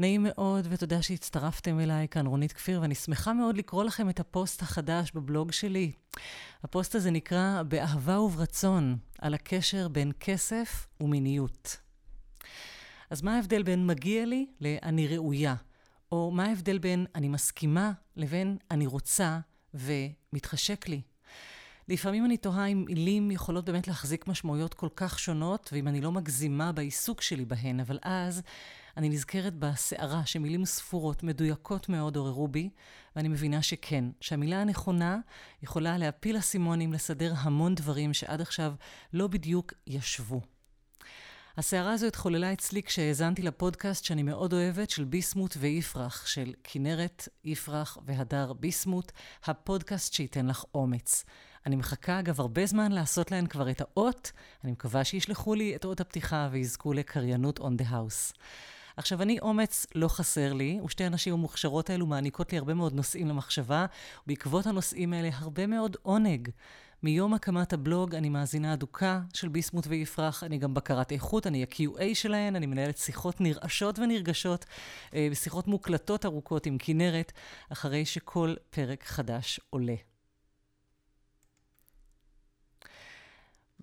נעים מאוד, ותודה שהצטרפתם אליי, כאן רונית כפיר, ואני שמחה מאוד לקרוא לכם את הפוסט החדש בבלוג שלי. הפוסט הזה נקרא "באהבה וברצון", על הקשר בין כסף ומיניות. אז מה ההבדל בין מגיע לי ל"אני ראויה"? או מה ההבדל בין "אני מסכימה" לבין "אני רוצה" ו"מתחשק לי"? לפעמים אני תוהה אם מילים יכולות באמת להחזיק משמעויות כל כך שונות, ואם אני לא מגזימה בעיסוק שלי בהן, אבל אז אני נזכרת בסערה שמילים ספורות, מדויקות מאוד, עוררו בי, ואני מבינה שכן, שהמילה הנכונה יכולה להפיל אסימונים, לסדר המון דברים שעד עכשיו לא בדיוק ישבו. הסערה הזו התחוללה אצלי כשהאזנתי לפודקאסט שאני מאוד אוהבת, של ביסמוט ויפרח, של כנרת, יפרח והדר ביסמוט, הפודקאסט שייתן לך אומץ. אני מחכה, אגב, הרבה זמן לעשות להן כבר את האות. אני מקווה שישלחו לי את אות הפתיחה ויזכו לקריינות on the house. עכשיו, אני אומץ לא חסר לי, ושתי הנשים המוכשרות האלו מעניקות לי הרבה מאוד נושאים למחשבה, ובעקבות הנושאים האלה הרבה מאוד עונג. מיום הקמת הבלוג אני מאזינה אדוקה של ביסמוט ויפרח, אני גם בקרת איכות, אני ה-QA שלהן, אני מנהלת שיחות נרעשות ונרגשות, אה, שיחות מוקלטות ארוכות עם כנרת, אחרי שכל פרק חדש עולה.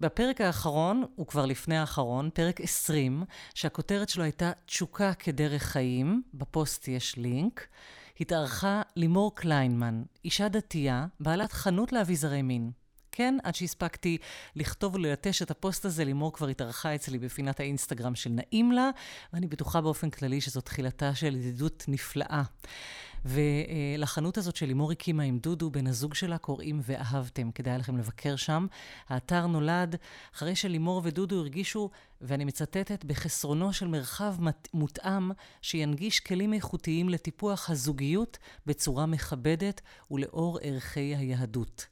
בפרק האחרון, הוא כבר לפני האחרון, פרק 20, שהכותרת שלו הייתה תשוקה כדרך חיים, בפוסט יש לינק, התארחה לימור קליינמן, אישה דתייה, בעלת חנות לאביזרי מין. כן, עד שהספקתי לכתוב וללטש את הפוסט הזה, לימור כבר התארחה אצלי בפינת האינסטגרם של נעים לה, ואני בטוחה באופן כללי שזו תחילתה של ידידות נפלאה. ולחנות הזאת שלימור הקימה עם דודו, בן הזוג שלה, קוראים ואהבתם. כדאי לכם לבקר שם. האתר נולד אחרי שלימור ודודו הרגישו, ואני מצטטת, בחסרונו של מרחב מותאם שינגיש כלים איכותיים לטיפוח הזוגיות בצורה מכבדת ולאור ערכי היהדות.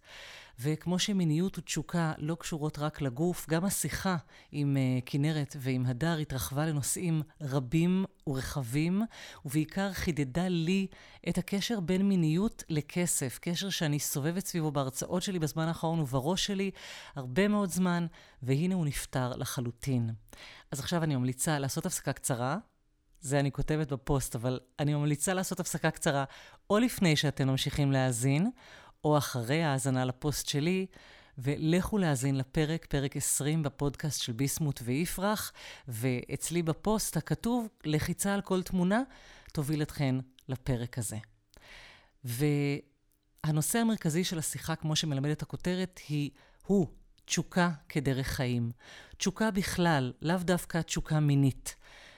וכמו שמיניות ותשוקה לא קשורות רק לגוף, גם השיחה עם uh, כנרת ועם הדר התרחבה לנושאים רבים ורחבים, ובעיקר חידדה לי את הקשר בין מיניות לכסף, קשר שאני סובבת סביבו בהרצאות שלי בזמן האחרון ובראש שלי הרבה מאוד זמן, והנה הוא נפתר לחלוטין. אז עכשיו אני ממליצה לעשות הפסקה קצרה, זה אני כותבת בפוסט, אבל אני ממליצה לעשות הפסקה קצרה או לפני שאתם ממשיכים להאזין, או אחרי ההאזנה לפוסט שלי, ולכו להאזין לפרק, פרק 20 בפודקאסט של ביסמוט ויפרח, ואצלי בפוסט הכתוב, לחיצה על כל תמונה, תוביל אתכן לפרק הזה. והנושא המרכזי של השיחה, כמו שמלמדת הכותרת, היא, הוא תשוקה כדרך חיים. תשוקה בכלל, לאו דווקא תשוקה מינית.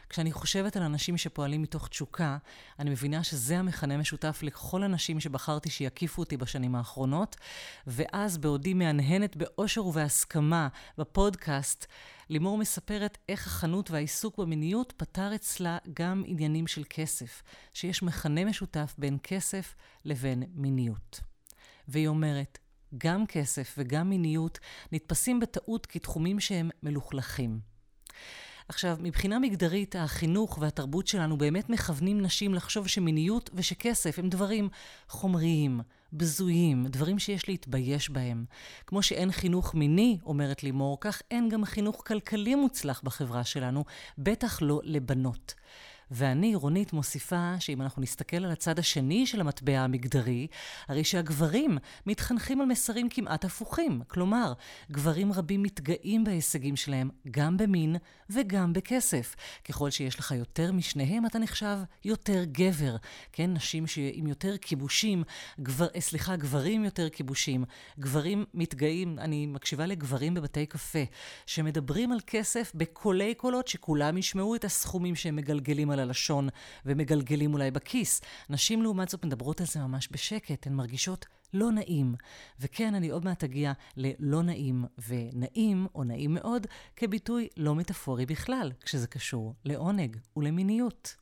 כשאני חושבת על אנשים שפועלים מתוך תשוקה, אני מבינה שזה המכנה משותף לכל הנשים שבחרתי שיקיפו אותי בשנים האחרונות, ואז בעודי מהנהנת באושר ובהסכמה בפודקאסט, לימור מספרת איך החנות והעיסוק במיניות פתר אצלה גם עניינים של כסף, שיש מכנה משותף בין כסף לבין מיניות. והיא אומרת, גם כסף וגם מיניות נתפסים בטעות כתחומים שהם מלוכלכים. עכשיו, מבחינה מגדרית, החינוך והתרבות שלנו באמת מכוונים נשים לחשוב שמיניות ושכסף הם דברים חומריים, בזויים, דברים שיש להתבייש בהם. כמו שאין חינוך מיני, אומרת לימור, כך אין גם חינוך כלכלי מוצלח בחברה שלנו, בטח לא לבנות. ואני, רונית, מוסיפה שאם אנחנו נסתכל על הצד השני של המטבע המגדרי, הרי שהגברים מתחנכים על מסרים כמעט הפוכים. כלומר, גברים רבים מתגאים בהישגים שלהם גם במין וגם בכסף. ככל שיש לך יותר משניהם, אתה נחשב יותר גבר. כן, נשים עם יותר כיבושים, גבר, אה, סליחה, גברים יותר כיבושים. גברים מתגאים, אני מקשיבה לגברים בבתי קפה, שמדברים על כסף בקולי קולות, שכולם ישמעו את הסכומים שהם מגלגלים הלשון ומגלגלים אולי בכיס. נשים לעומת זאת מדברות על זה ממש בשקט, הן מרגישות לא נעים. וכן, אני עוד מעט אגיע ללא נעים ונעים, או נעים מאוד, כביטוי לא מטאפורי בכלל, כשזה קשור לעונג ולמיניות.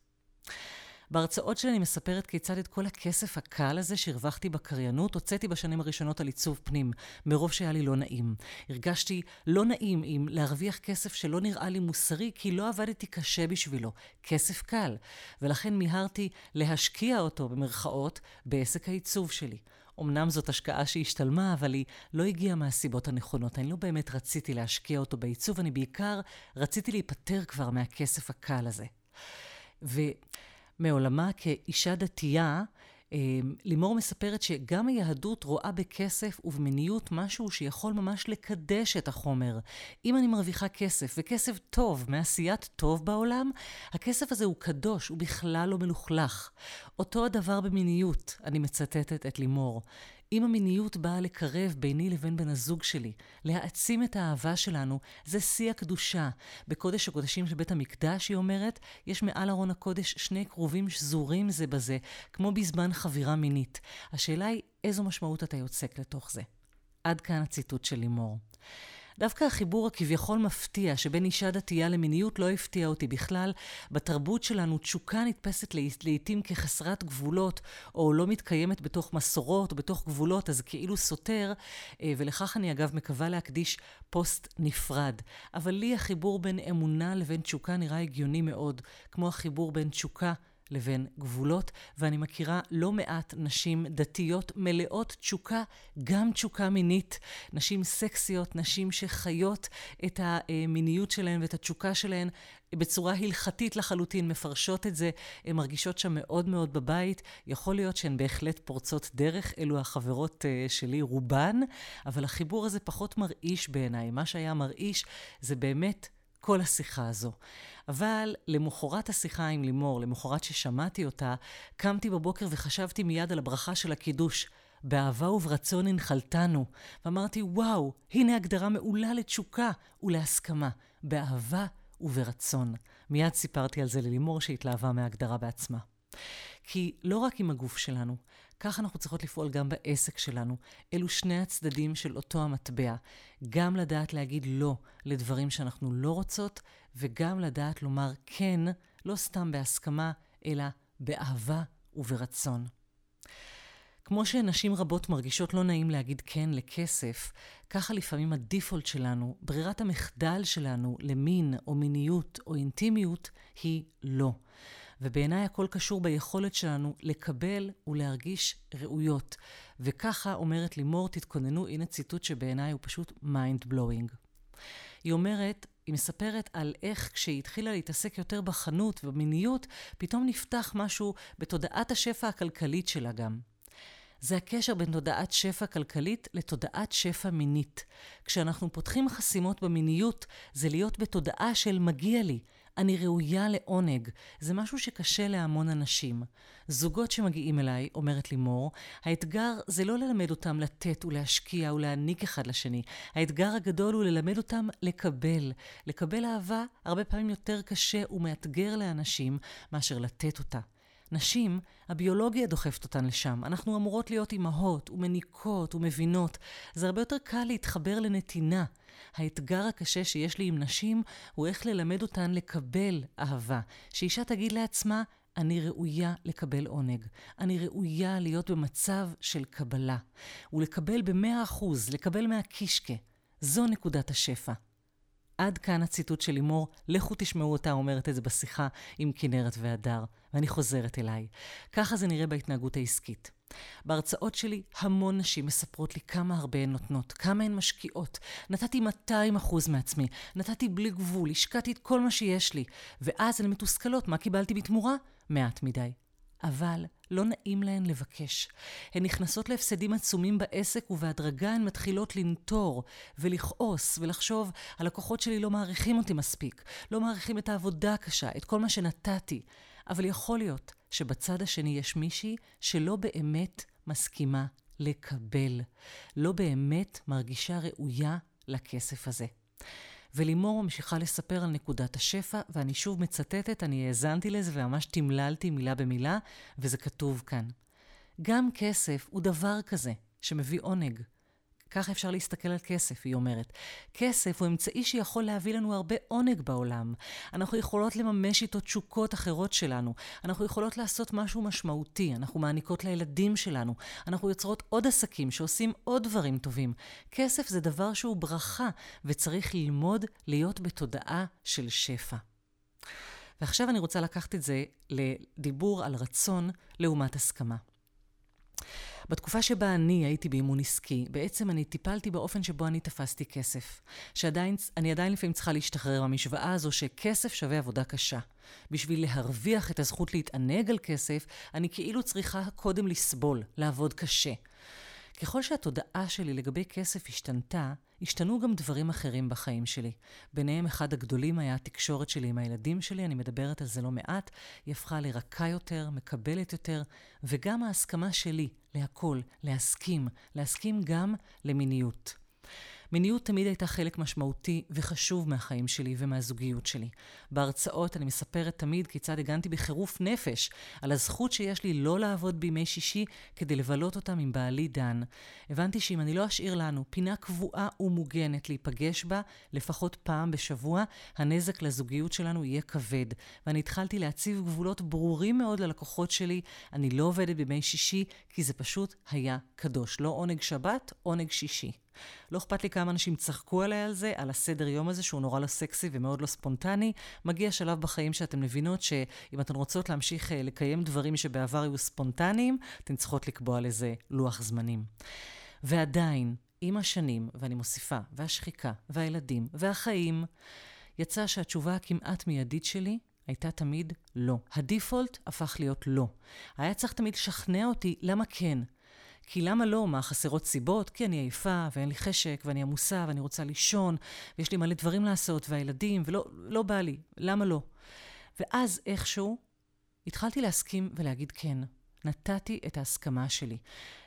בהרצאות שלי אני מספרת כיצד את כל הכסף הקל הזה שהרווחתי בקריינות, הוצאתי בשנים הראשונות על עיצוב פנים, מרוב שהיה לי לא נעים. הרגשתי לא נעים עם להרוויח כסף שלא נראה לי מוסרי, כי לא עבדתי קשה בשבילו. כסף קל. ולכן מיהרתי להשקיע אותו, במרכאות, בעסק העיצוב שלי. אמנם זאת השקעה שהשתלמה, אבל היא לא הגיעה מהסיבות הנכונות. אני לא באמת רציתי להשקיע אותו בעיצוב, אני בעיקר רציתי להיפטר כבר מהכסף הקל הזה. ו... מעולמה כאישה דתייה, אמ, לימור מספרת שגם היהדות רואה בכסף ובמיניות משהו שיכול ממש לקדש את החומר. אם אני מרוויחה כסף, וכסף טוב, מעשיית טוב בעולם, הכסף הזה הוא קדוש, הוא בכלל לא מלוכלך. אותו הדבר במיניות, אני מצטטת את לימור. אם המיניות באה לקרב ביני לבין בן הזוג שלי, להעצים את האהבה שלנו, זה שיא הקדושה. בקודש הקודשים של בית המקדש, היא אומרת, יש מעל ארון הקודש שני כרובים שזורים זה בזה, כמו בזמן חבירה מינית. השאלה היא, איזו משמעות אתה יוצק לתוך זה? עד כאן הציטוט של לימור. דווקא החיבור הכביכול מפתיע שבין אישה דתייה למיניות לא הפתיע אותי בכלל. בתרבות שלנו תשוקה נתפסת לעיתים כחסרת גבולות, או לא מתקיימת בתוך מסורות או בתוך גבולות, אז כאילו סותר, אה, ולכך אני אגב מקווה להקדיש פוסט נפרד. אבל לי החיבור בין אמונה לבין תשוקה נראה הגיוני מאוד, כמו החיבור בין תשוקה לבין גבולות, ואני מכירה לא מעט נשים דתיות מלאות תשוקה, גם תשוקה מינית. נשים סקסיות, נשים שחיות את המיניות שלהן ואת התשוקה שלהן בצורה הלכתית לחלוטין, מפרשות את זה, הן מרגישות שם מאוד מאוד בבית. יכול להיות שהן בהחלט פורצות דרך, אלו החברות uh, שלי, רובן, אבל החיבור הזה פחות מרעיש בעיניי. מה שהיה מרעיש זה באמת כל השיחה הזו. אבל למחרת השיחה עם לימור, למחרת ששמעתי אותה, קמתי בבוקר וחשבתי מיד על הברכה של הקידוש. באהבה וברצון הנחלתנו. ואמרתי, וואו, הנה הגדרה מעולה לתשוקה ולהסכמה. באהבה וברצון. מיד סיפרתי על זה ללימור שהתלהבה מההגדרה בעצמה. כי לא רק עם הגוף שלנו, כך אנחנו צריכות לפעול גם בעסק שלנו. אלו שני הצדדים של אותו המטבע. גם לדעת להגיד לא לדברים שאנחנו לא רוצות, וגם לדעת לומר כן, לא סתם בהסכמה, אלא באהבה וברצון. כמו שנשים רבות מרגישות לא נעים להגיד כן לכסף, ככה לפעמים הדיפולט שלנו, ברירת המחדל שלנו למין או מיניות או אינטימיות, היא לא. ובעיניי הכל קשור ביכולת שלנו לקבל ולהרגיש ראויות. וככה אומרת לימור, תתכוננו, הנה ציטוט שבעיניי הוא פשוט mind blowing. היא אומרת, היא מספרת על איך כשהיא התחילה להתעסק יותר בחנות ובמיניות, פתאום נפתח משהו בתודעת השפע הכלכלית שלה גם. זה הקשר בין תודעת שפע כלכלית לתודעת שפע מינית. כשאנחנו פותחים חסימות במיניות, זה להיות בתודעה של מגיע לי, אני ראויה לעונג. זה משהו שקשה להמון אנשים. זוגות שמגיעים אליי, אומרת לימור, האתגר זה לא ללמד אותם לתת ולהשקיע ולהעניק אחד לשני. האתגר הגדול הוא ללמד אותם לקבל. לקבל אהבה הרבה פעמים יותר קשה ומאתגר לאנשים מאשר לתת אותה. נשים, הביולוגיה דוחפת אותן לשם. אנחנו אמורות להיות אימהות ומניקות ומבינות. זה הרבה יותר קל להתחבר לנתינה. האתגר הקשה שיש לי עם נשים הוא איך ללמד אותן לקבל אהבה. שאישה תגיד לעצמה, אני ראויה לקבל עונג. אני ראויה להיות במצב של קבלה. ולקבל במאה אחוז, לקבל מהקישקה. זו נקודת השפע. עד כאן הציטוט של לימור, לכו תשמעו אותה אומרת את זה בשיחה עם כנרת והדר, ואני חוזרת אליי. ככה זה נראה בהתנהגות העסקית. בהרצאות שלי המון נשים מספרות לי כמה הרבה הן נותנות, כמה הן משקיעות. נתתי 200 אחוז מעצמי, נתתי בלי גבול, השקעתי את כל מה שיש לי, ואז הן מתוסכלות, מה קיבלתי בתמורה? מעט מדי. אבל לא נעים להן לבקש. הן נכנסות להפסדים עצומים בעסק ובהדרגה הן מתחילות לנטור ולכעוס ולחשוב, הלקוחות שלי לא מעריכים אותי מספיק, לא מעריכים את העבודה הקשה, את כל מה שנתתי. אבל יכול להיות שבצד השני יש מישהי שלא באמת מסכימה לקבל, לא באמת מרגישה ראויה לכסף הזה. ולימור ממשיכה לספר על נקודת השפע, ואני שוב מצטטת, אני האזנתי לזה וממש תמללתי מילה במילה, וזה כתוב כאן. גם כסף הוא דבר כזה, שמביא עונג. ככה אפשר להסתכל על כסף, היא אומרת. כסף הוא אמצעי שיכול להביא לנו הרבה עונג בעולם. אנחנו יכולות לממש איתו תשוקות אחרות שלנו. אנחנו יכולות לעשות משהו משמעותי. אנחנו מעניקות לילדים שלנו. אנחנו יוצרות עוד עסקים שעושים עוד דברים טובים. כסף זה דבר שהוא ברכה, וצריך ללמוד להיות בתודעה של שפע. ועכשיו אני רוצה לקחת את זה לדיבור על רצון לעומת הסכמה. בתקופה שבה אני הייתי באימון עסקי, בעצם אני טיפלתי באופן שבו אני תפסתי כסף. שעדיין, אני עדיין לפעמים צריכה להשתחרר מהמשוואה הזו שכסף שווה עבודה קשה. בשביל להרוויח את הזכות להתענג על כסף, אני כאילו צריכה קודם לסבול, לעבוד קשה. ככל שהתודעה שלי לגבי כסף השתנתה, השתנו גם דברים אחרים בחיים שלי. ביניהם אחד הגדולים היה התקשורת שלי עם הילדים שלי, אני מדברת על זה לא מעט. היא הפכה לרכה יותר, מקבלת יותר, וגם ההסכמה שלי להכל, להסכים, להסכים גם למיניות. מיניות תמיד הייתה חלק משמעותי וחשוב מהחיים שלי ומהזוגיות שלי. בהרצאות אני מספרת תמיד כיצד הגנתי בחירוף נפש על הזכות שיש לי לא לעבוד בימי שישי כדי לבלות אותם עם בעלי דן. הבנתי שאם אני לא אשאיר לנו פינה קבועה ומוגנת להיפגש בה לפחות פעם בשבוע, הנזק לזוגיות שלנו יהיה כבד. ואני התחלתי להציב גבולות ברורים מאוד ללקוחות שלי. אני לא עובדת בימי שישי כי זה פשוט היה קדוש. לא עונג שבת, עונג שישי. לא אכפת לי כמה אנשים צחקו עליי על זה, על הסדר יום הזה, שהוא נורא לא סקסי ומאוד לא ספונטני. מגיע שלב בחיים שאתן מבינות שאם אתן רוצות להמשיך אה, לקיים דברים שבעבר היו ספונטניים, אתן צריכות לקבוע לזה לוח זמנים. ועדיין, עם השנים, ואני מוסיפה, והשחיקה, והילדים, והחיים, יצא שהתשובה הכמעט מיידית שלי הייתה תמיד לא. הדיפולט הפך להיות לא. היה צריך תמיד לשכנע אותי למה כן. כי למה לא? מה, חסרות סיבות? כי אני עייפה, ואין לי חשק, ואני עמוסה, ואני רוצה לישון, ויש לי מלא דברים לעשות, והילדים, ולא לא בא לי. למה לא? ואז איכשהו התחלתי להסכים ולהגיד כן. נתתי את ההסכמה שלי.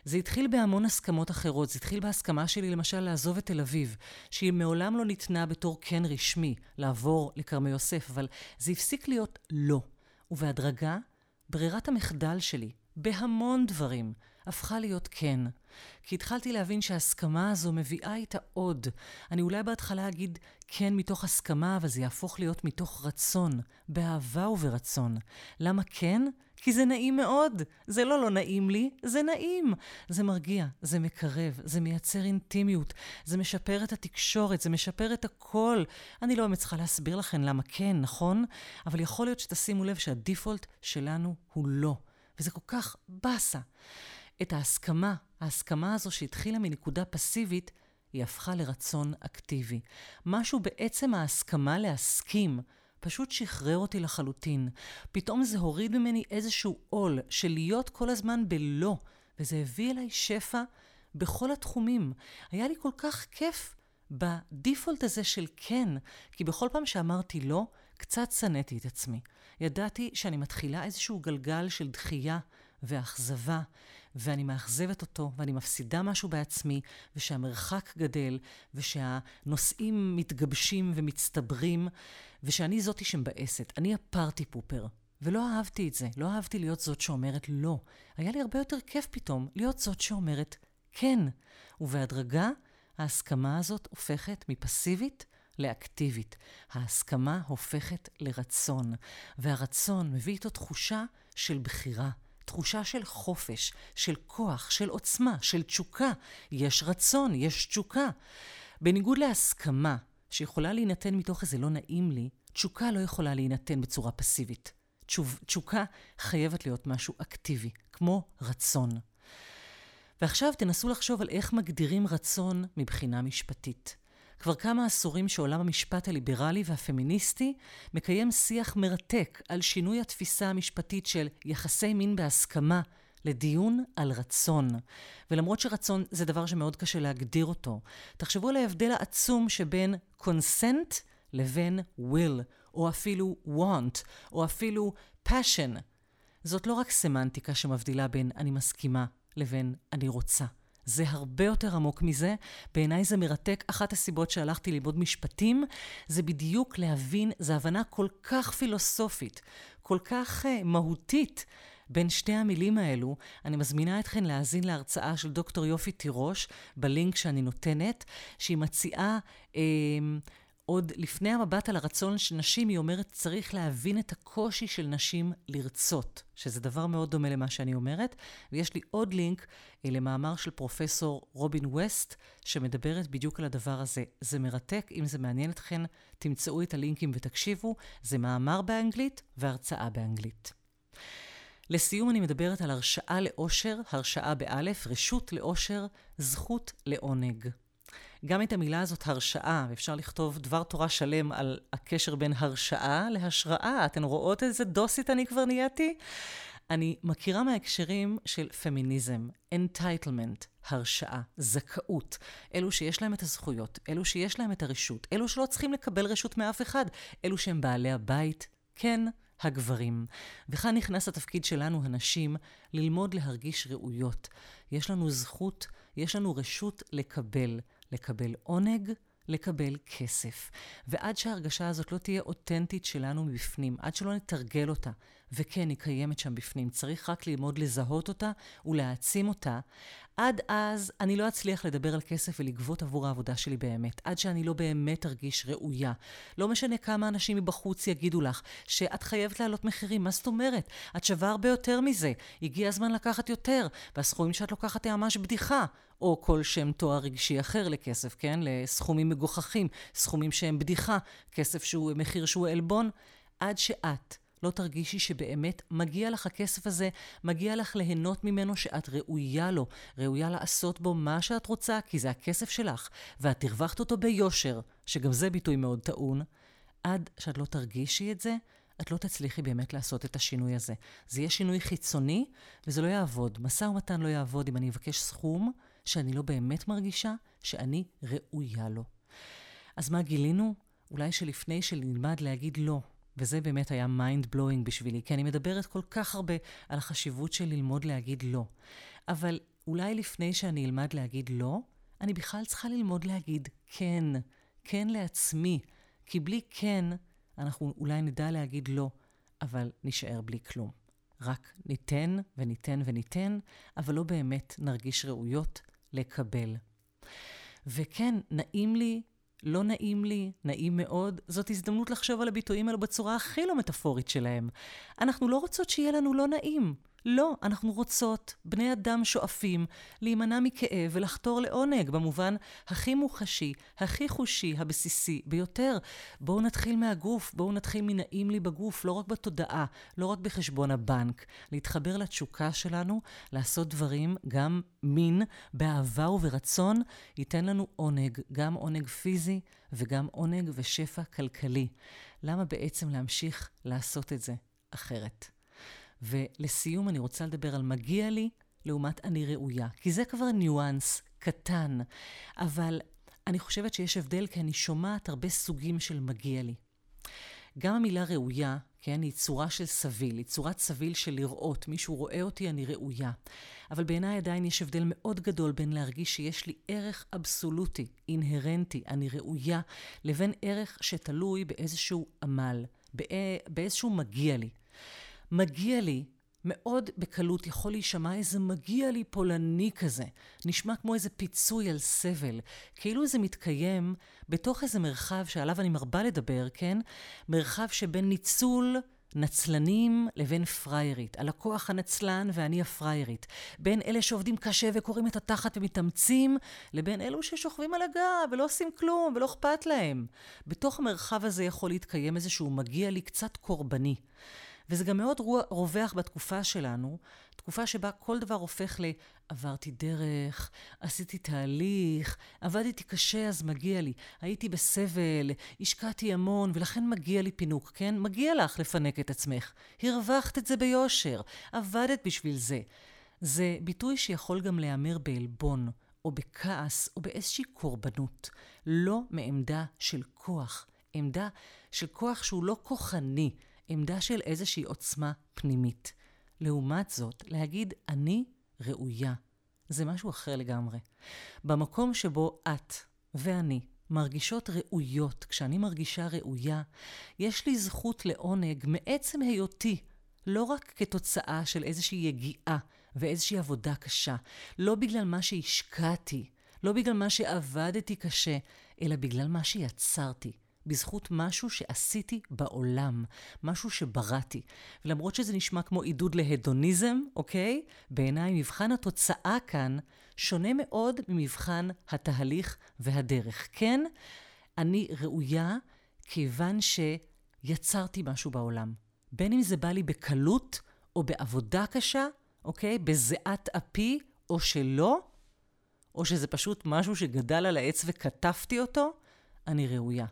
זה התחיל בהמון הסכמות אחרות. זה התחיל בהסכמה שלי, למשל, לעזוב את תל אביב, שהיא מעולם לא ניתנה בתור כן רשמי, לעבור לכרמי יוסף, אבל זה הפסיק להיות לא. ובהדרגה, ברירת המחדל שלי, בהמון דברים, הפכה להיות כן. כי התחלתי להבין שההסכמה הזו מביאה איתה עוד. אני אולי בהתחלה אגיד כן מתוך הסכמה, אבל זה יהפוך להיות מתוך רצון, באהבה וברצון. למה כן? כי זה נעים מאוד. זה לא לא נעים לי, זה נעים. זה מרגיע, זה מקרב, זה מייצר אינטימיות, זה משפר את התקשורת, זה משפר את הכל. אני לא באמת צריכה להסביר לכם למה כן, נכון? אבל יכול להיות שתשימו לב שהדיפולט שלנו הוא לא. וזה כל כך באסה. את ההסכמה, ההסכמה הזו שהתחילה מנקודה פסיבית, היא הפכה לרצון אקטיבי. משהו בעצם ההסכמה להסכים פשוט שחרר אותי לחלוטין. פתאום זה הוריד ממני איזשהו עול של להיות כל הזמן בלא, וזה הביא אליי שפע בכל התחומים. היה לי כל כך כיף בדיפולט הזה של כן, כי בכל פעם שאמרתי לא, קצת שנאתי את עצמי. ידעתי שאני מתחילה איזשהו גלגל של דחייה ואכזבה, ואני מאכזבת אותו, ואני מפסידה משהו בעצמי, ושהמרחק גדל, ושהנושאים מתגבשים ומצטברים, ושאני זאתי שמבאסת. אני הפארטי פופר. ולא אהבתי את זה, לא אהבתי להיות זאת שאומרת לא. היה לי הרבה יותר כיף פתאום להיות זאת שאומרת כן. ובהדרגה, ההסכמה הזאת הופכת מפסיבית לאקטיבית. ההסכמה הופכת לרצון, והרצון מביא איתו תחושה של בחירה. תחושה של חופש, של כוח, של עוצמה, של תשוקה. יש רצון, יש תשוקה. בניגוד להסכמה, שיכולה להינתן מתוך איזה לא נעים לי, תשוקה לא יכולה להינתן בצורה פסיבית. תשוקה חייבת להיות משהו אקטיבי, כמו רצון. ועכשיו תנסו לחשוב על איך מגדירים רצון מבחינה משפטית. כבר כמה עשורים שעולם המשפט הליברלי והפמיניסטי מקיים שיח מרתק על שינוי התפיסה המשפטית של יחסי מין בהסכמה לדיון על רצון. ולמרות שרצון זה דבר שמאוד קשה להגדיר אותו, תחשבו על ההבדל העצום שבין consent לבין will, או אפילו want, או אפילו passion. זאת לא רק סמנטיקה שמבדילה בין אני מסכימה לבין אני רוצה. זה הרבה יותר עמוק מזה. בעיניי זה מרתק. אחת הסיבות שהלכתי ללמוד משפטים, זה בדיוק להבין, זו הבנה כל כך פילוסופית, כל כך uh, מהותית. בין שתי המילים האלו, אני מזמינה אתכן להאזין להרצאה של דוקטור יופי תירוש, בלינק שאני נותנת, שהיא מציעה אה, עוד לפני המבט על הרצון של נשים, היא אומרת, צריך להבין את הקושי של נשים לרצות, שזה דבר מאוד דומה למה שאני אומרת. ויש לי עוד לינק אה, למאמר של פרופסור רובין ווסט, שמדברת בדיוק על הדבר הזה. זה מרתק, אם זה מעניין אתכן, תמצאו את הלינקים ותקשיבו. זה מאמר באנגלית והרצאה באנגלית. לסיום אני מדברת על הרשאה לאושר, הרשאה באלף, רשות לאושר, זכות לעונג. גם את המילה הזאת, הרשאה, אפשר לכתוב דבר תורה שלם על הקשר בין הרשאה להשראה. אתן רואות איזה דוסית אני כבר נהייתי? אני מכירה מההקשרים של פמיניזם, entitlement, הרשאה, זכאות. אלו שיש להם את הזכויות, אלו שיש להם את הרשות, אלו שלא צריכים לקבל רשות מאף אחד, אלו שהם בעלי הבית, כן, הגברים. וכאן נכנס התפקיד שלנו, הנשים, ללמוד להרגיש ראויות. יש לנו זכות, יש לנו רשות לקבל. לקבל עונג, לקבל כסף. ועד שההרגשה הזאת לא תהיה אותנטית שלנו מבפנים, עד שלא נתרגל אותה, וכן, היא קיימת שם בפנים, צריך רק ללמוד לזהות אותה ולהעצים אותה, עד אז אני לא אצליח לדבר על כסף ולגבות עבור העבודה שלי באמת, עד שאני לא באמת ארגיש ראויה. לא משנה כמה אנשים מבחוץ יגידו לך שאת חייבת להעלות מחירים, מה זאת אומרת? את שווה הרבה יותר מזה, הגיע הזמן לקחת יותר, והסכומים שאת לוקחת הם ממש בדיחה. או כל שם תואר רגשי אחר לכסף, כן? לסכומים מגוחכים, סכומים שהם בדיחה, כסף שהוא מחיר שהוא עלבון, עד שאת לא תרגישי שבאמת מגיע לך הכסף הזה, מגיע לך ליהנות ממנו שאת ראויה לו, ראויה לעשות בו מה שאת רוצה, כי זה הכסף שלך, ואת הרווחת אותו ביושר, שגם זה ביטוי מאוד טעון, עד שאת לא תרגישי את זה, את לא תצליחי באמת לעשות את השינוי הזה. זה יהיה שינוי חיצוני, וזה לא יעבוד. משא ומתן לא יעבוד אם אני אבקש סכום שאני לא באמת מרגישה שאני ראויה לו. אז מה גילינו? אולי שלפני שנלמד להגיד לא, וזה באמת היה mind blowing בשבילי, כי אני מדברת כל כך הרבה על החשיבות של ללמוד להגיד לא. אבל אולי לפני שאני אלמד להגיד לא, אני בכלל צריכה ללמוד להגיד כן, כן לעצמי. כי בלי כן, אנחנו אולי נדע להגיד לא, אבל נשאר בלי כלום. רק ניתן וניתן וניתן, אבל לא באמת נרגיש ראויות לקבל. וכן, נעים לי לא נעים לי, נעים מאוד, זאת הזדמנות לחשוב על הביטויים האלו בצורה הכי לא מטאפורית שלהם. אנחנו לא רוצות שיהיה לנו לא נעים. לא, אנחנו רוצות, בני אדם שואפים, להימנע מכאב ולחתור לעונג, במובן הכי מוחשי, הכי חושי, הבסיסי ביותר. בואו נתחיל מהגוף, בואו נתחיל מנעים לי בגוף, לא רק בתודעה, לא רק בחשבון הבנק. להתחבר לתשוקה שלנו, לעשות דברים, גם מין, באהבה וברצון, ייתן לנו עונג, גם עונג פיזי וגם עונג ושפע כלכלי. למה בעצם להמשיך לעשות את זה אחרת? ולסיום אני רוצה לדבר על מגיע לי לעומת אני ראויה, כי זה כבר ניואנס קטן, אבל אני חושבת שיש הבדל כי אני שומעת הרבה סוגים של מגיע לי. גם המילה ראויה, כן, היא צורה של סביל, היא צורת סביל של לראות. מישהו רואה אותי, אני ראויה. אבל בעיניי עדיין יש הבדל מאוד גדול בין להרגיש שיש לי ערך אבסולוטי, אינהרנטי, אני ראויה, לבין ערך שתלוי באיזשהו עמל, באיזשהו מגיע לי. מגיע לי, מאוד בקלות יכול להישמע איזה מגיע לי פולני כזה. נשמע כמו איזה פיצוי על סבל. כאילו זה מתקיים בתוך איזה מרחב שעליו אני מרבה לדבר, כן? מרחב שבין ניצול... נצלנים לבין פריירית, הלקוח הנצלן ואני הפריירית, בין אלה שעובדים קשה וקוראים את התחת ומתאמצים, לבין אלו ששוכבים על הגב ולא עושים כלום ולא אכפת להם. בתוך המרחב הזה יכול להתקיים איזשהו מגיע לי קצת קורבני. וזה גם מאוד רווח בתקופה שלנו, תקופה שבה כל דבר הופך ל... עברתי דרך, עשיתי תהליך, עבדתי קשה אז מגיע לי, הייתי בסבל, השקעתי המון ולכן מגיע לי פינוק, כן? מגיע לך לפנק את עצמך. הרווחת את זה ביושר, עבדת בשביל זה. זה ביטוי שיכול גם להיאמר בעלבון, או בכעס, או באיזושהי קורבנות. לא מעמדה של כוח, עמדה של כוח שהוא לא כוחני, עמדה של איזושהי עוצמה פנימית. לעומת זאת, להגיד אני ראויה, זה משהו אחר לגמרי. במקום שבו את ואני מרגישות ראויות, כשאני מרגישה ראויה, יש לי זכות לעונג מעצם היותי, לא רק כתוצאה של איזושהי יגיעה ואיזושהי עבודה קשה, לא בגלל מה שהשקעתי, לא בגלל מה שעבדתי קשה, אלא בגלל מה שיצרתי. בזכות משהו שעשיתי בעולם, משהו שבראתי. ולמרות שזה נשמע כמו עידוד להדוניזם, אוקיי? בעיניי מבחן התוצאה כאן שונה מאוד ממבחן התהליך והדרך. כן, אני ראויה כיוון שיצרתי משהו בעולם. בין אם זה בא לי בקלות, או בעבודה קשה, אוקיי? בזיעת אפי, או שלא, או שזה פשוט משהו שגדל על העץ וכתבתי אותו, אני ראויה.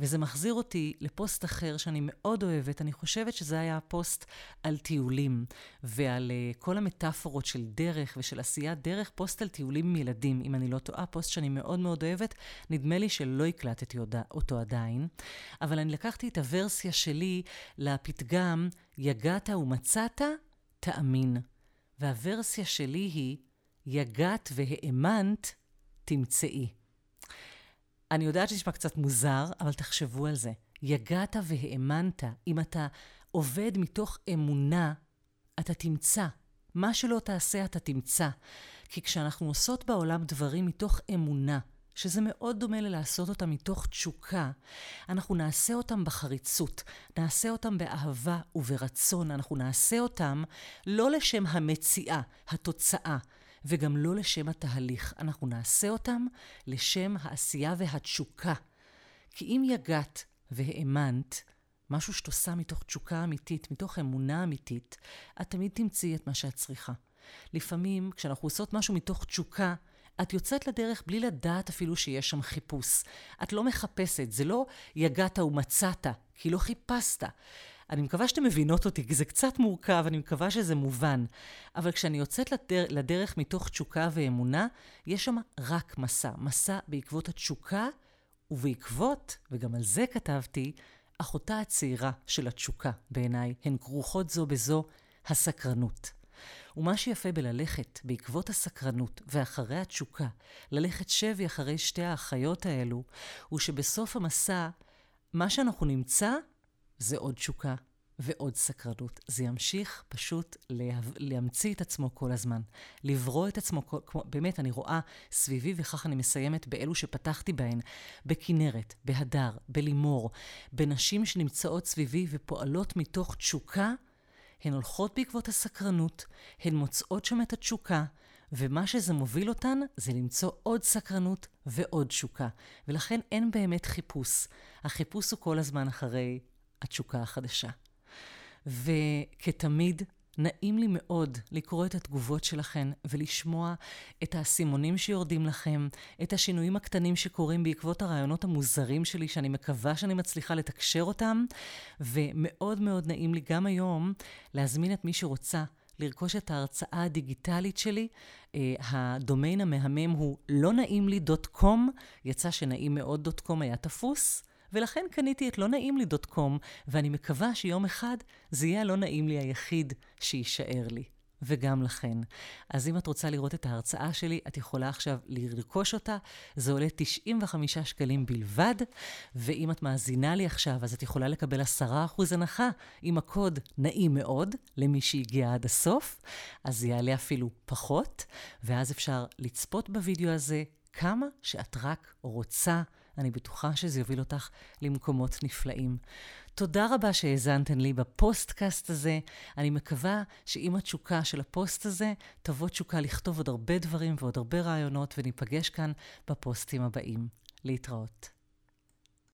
וזה מחזיר אותי לפוסט אחר שאני מאוד אוהבת. אני חושבת שזה היה הפוסט על טיולים ועל uh, כל המטאפורות של דרך ושל עשיית דרך, פוסט על טיולים עם ילדים, אם אני לא טועה, פוסט שאני מאוד מאוד אוהבת. נדמה לי שלא הקלטתי אותו עדיין, אבל אני לקחתי את הוורסיה שלי לפתגם, יגעת ומצאת, תאמין. והוורסיה שלי היא, יגעת והאמנת, תמצאי. אני יודעת שזה נשמע קצת מוזר, אבל תחשבו על זה. יגעת והאמנת. אם אתה עובד מתוך אמונה, אתה תמצא. מה שלא תעשה, אתה תמצא. כי כשאנחנו עושות בעולם דברים מתוך אמונה, שזה מאוד דומה ללעשות אותם מתוך תשוקה, אנחנו נעשה אותם בחריצות, נעשה אותם באהבה וברצון, אנחנו נעשה אותם לא לשם המציאה, התוצאה, וגם לא לשם התהליך. אנחנו נעשה אותם לשם העשייה והתשוקה. כי אם יגעת והאמנת, משהו שאת עושה מתוך תשוקה אמיתית, מתוך אמונה אמיתית, את תמיד תמצאי את מה שאת צריכה. לפעמים, כשאנחנו עושות משהו מתוך תשוקה, את יוצאת לדרך בלי לדעת אפילו שיש שם חיפוש. את לא מחפשת, זה לא יגעת ומצאת, כי לא חיפשת. אני מקווה שאתם מבינות אותי, כי זה קצת מורכב, אני מקווה שזה מובן. אבל כשאני יוצאת לדר, לדרך מתוך תשוקה ואמונה, יש שם רק מסע. מסע בעקבות התשוקה, ובעקבות, וגם על זה כתבתי, אחותה הצעירה של התשוקה, בעיניי. הן כרוכות זו בזו, הסקרנות. ומה שיפה בללכת בעקבות הסקרנות ואחרי התשוקה, ללכת שבי אחרי שתי האחיות האלו, הוא שבסוף המסע, מה שאנחנו נמצא זה עוד תשוקה ועוד סקרנות. זה ימשיך פשוט לה... להמציא את עצמו כל הזמן, לברוא את עצמו, כמו, באמת, אני רואה סביבי, וכך אני מסיימת באלו שפתחתי בהן, בכנרת, בהדר, בלימור, בנשים שנמצאות סביבי ופועלות מתוך תשוקה, הן הולכות בעקבות הסקרנות, הן מוצאות שם את התשוקה, ומה שזה מוביל אותן זה למצוא עוד סקרנות ועוד תשוקה. ולכן אין באמת חיפוש. החיפוש הוא כל הזמן אחרי התשוקה החדשה. וכתמיד, נעים לי מאוד לקרוא את התגובות שלכן ולשמוע את האסימונים שיורדים לכם, את השינויים הקטנים שקורים בעקבות הרעיונות המוזרים שלי, שאני מקווה שאני מצליחה לתקשר אותם, ומאוד מאוד נעים לי גם היום להזמין את מי שרוצה לרכוש את ההרצאה הדיגיטלית שלי. Uh, הדומיין המהמם הוא לא נעים לי דוט קום, יצא שנעים מאוד דוט קום היה תפוס. ולכן קניתי את לא נעים לי דוט קום, ואני מקווה שיום אחד זה יהיה הלא נעים לי היחיד שיישאר לי. וגם לכן. אז אם את רוצה לראות את ההרצאה שלי, את יכולה עכשיו לרכוש אותה. זה עולה 95 שקלים בלבד, ואם את מאזינה לי עכשיו, אז את יכולה לקבל 10% הנחה עם הקוד נעים מאוד, למי שהגיע עד הסוף, אז זה יעלה אפילו פחות, ואז אפשר לצפות בווידאו הזה כמה שאת רק רוצה. אני בטוחה שזה יוביל אותך למקומות נפלאים. תודה רבה שהאזנתן לי בפוסטקאסט הזה. אני מקווה שעם התשוקה של הפוסט הזה, תבוא תשוקה לכתוב עוד הרבה דברים ועוד הרבה רעיונות, וניפגש כאן בפוסטים הבאים. להתראות.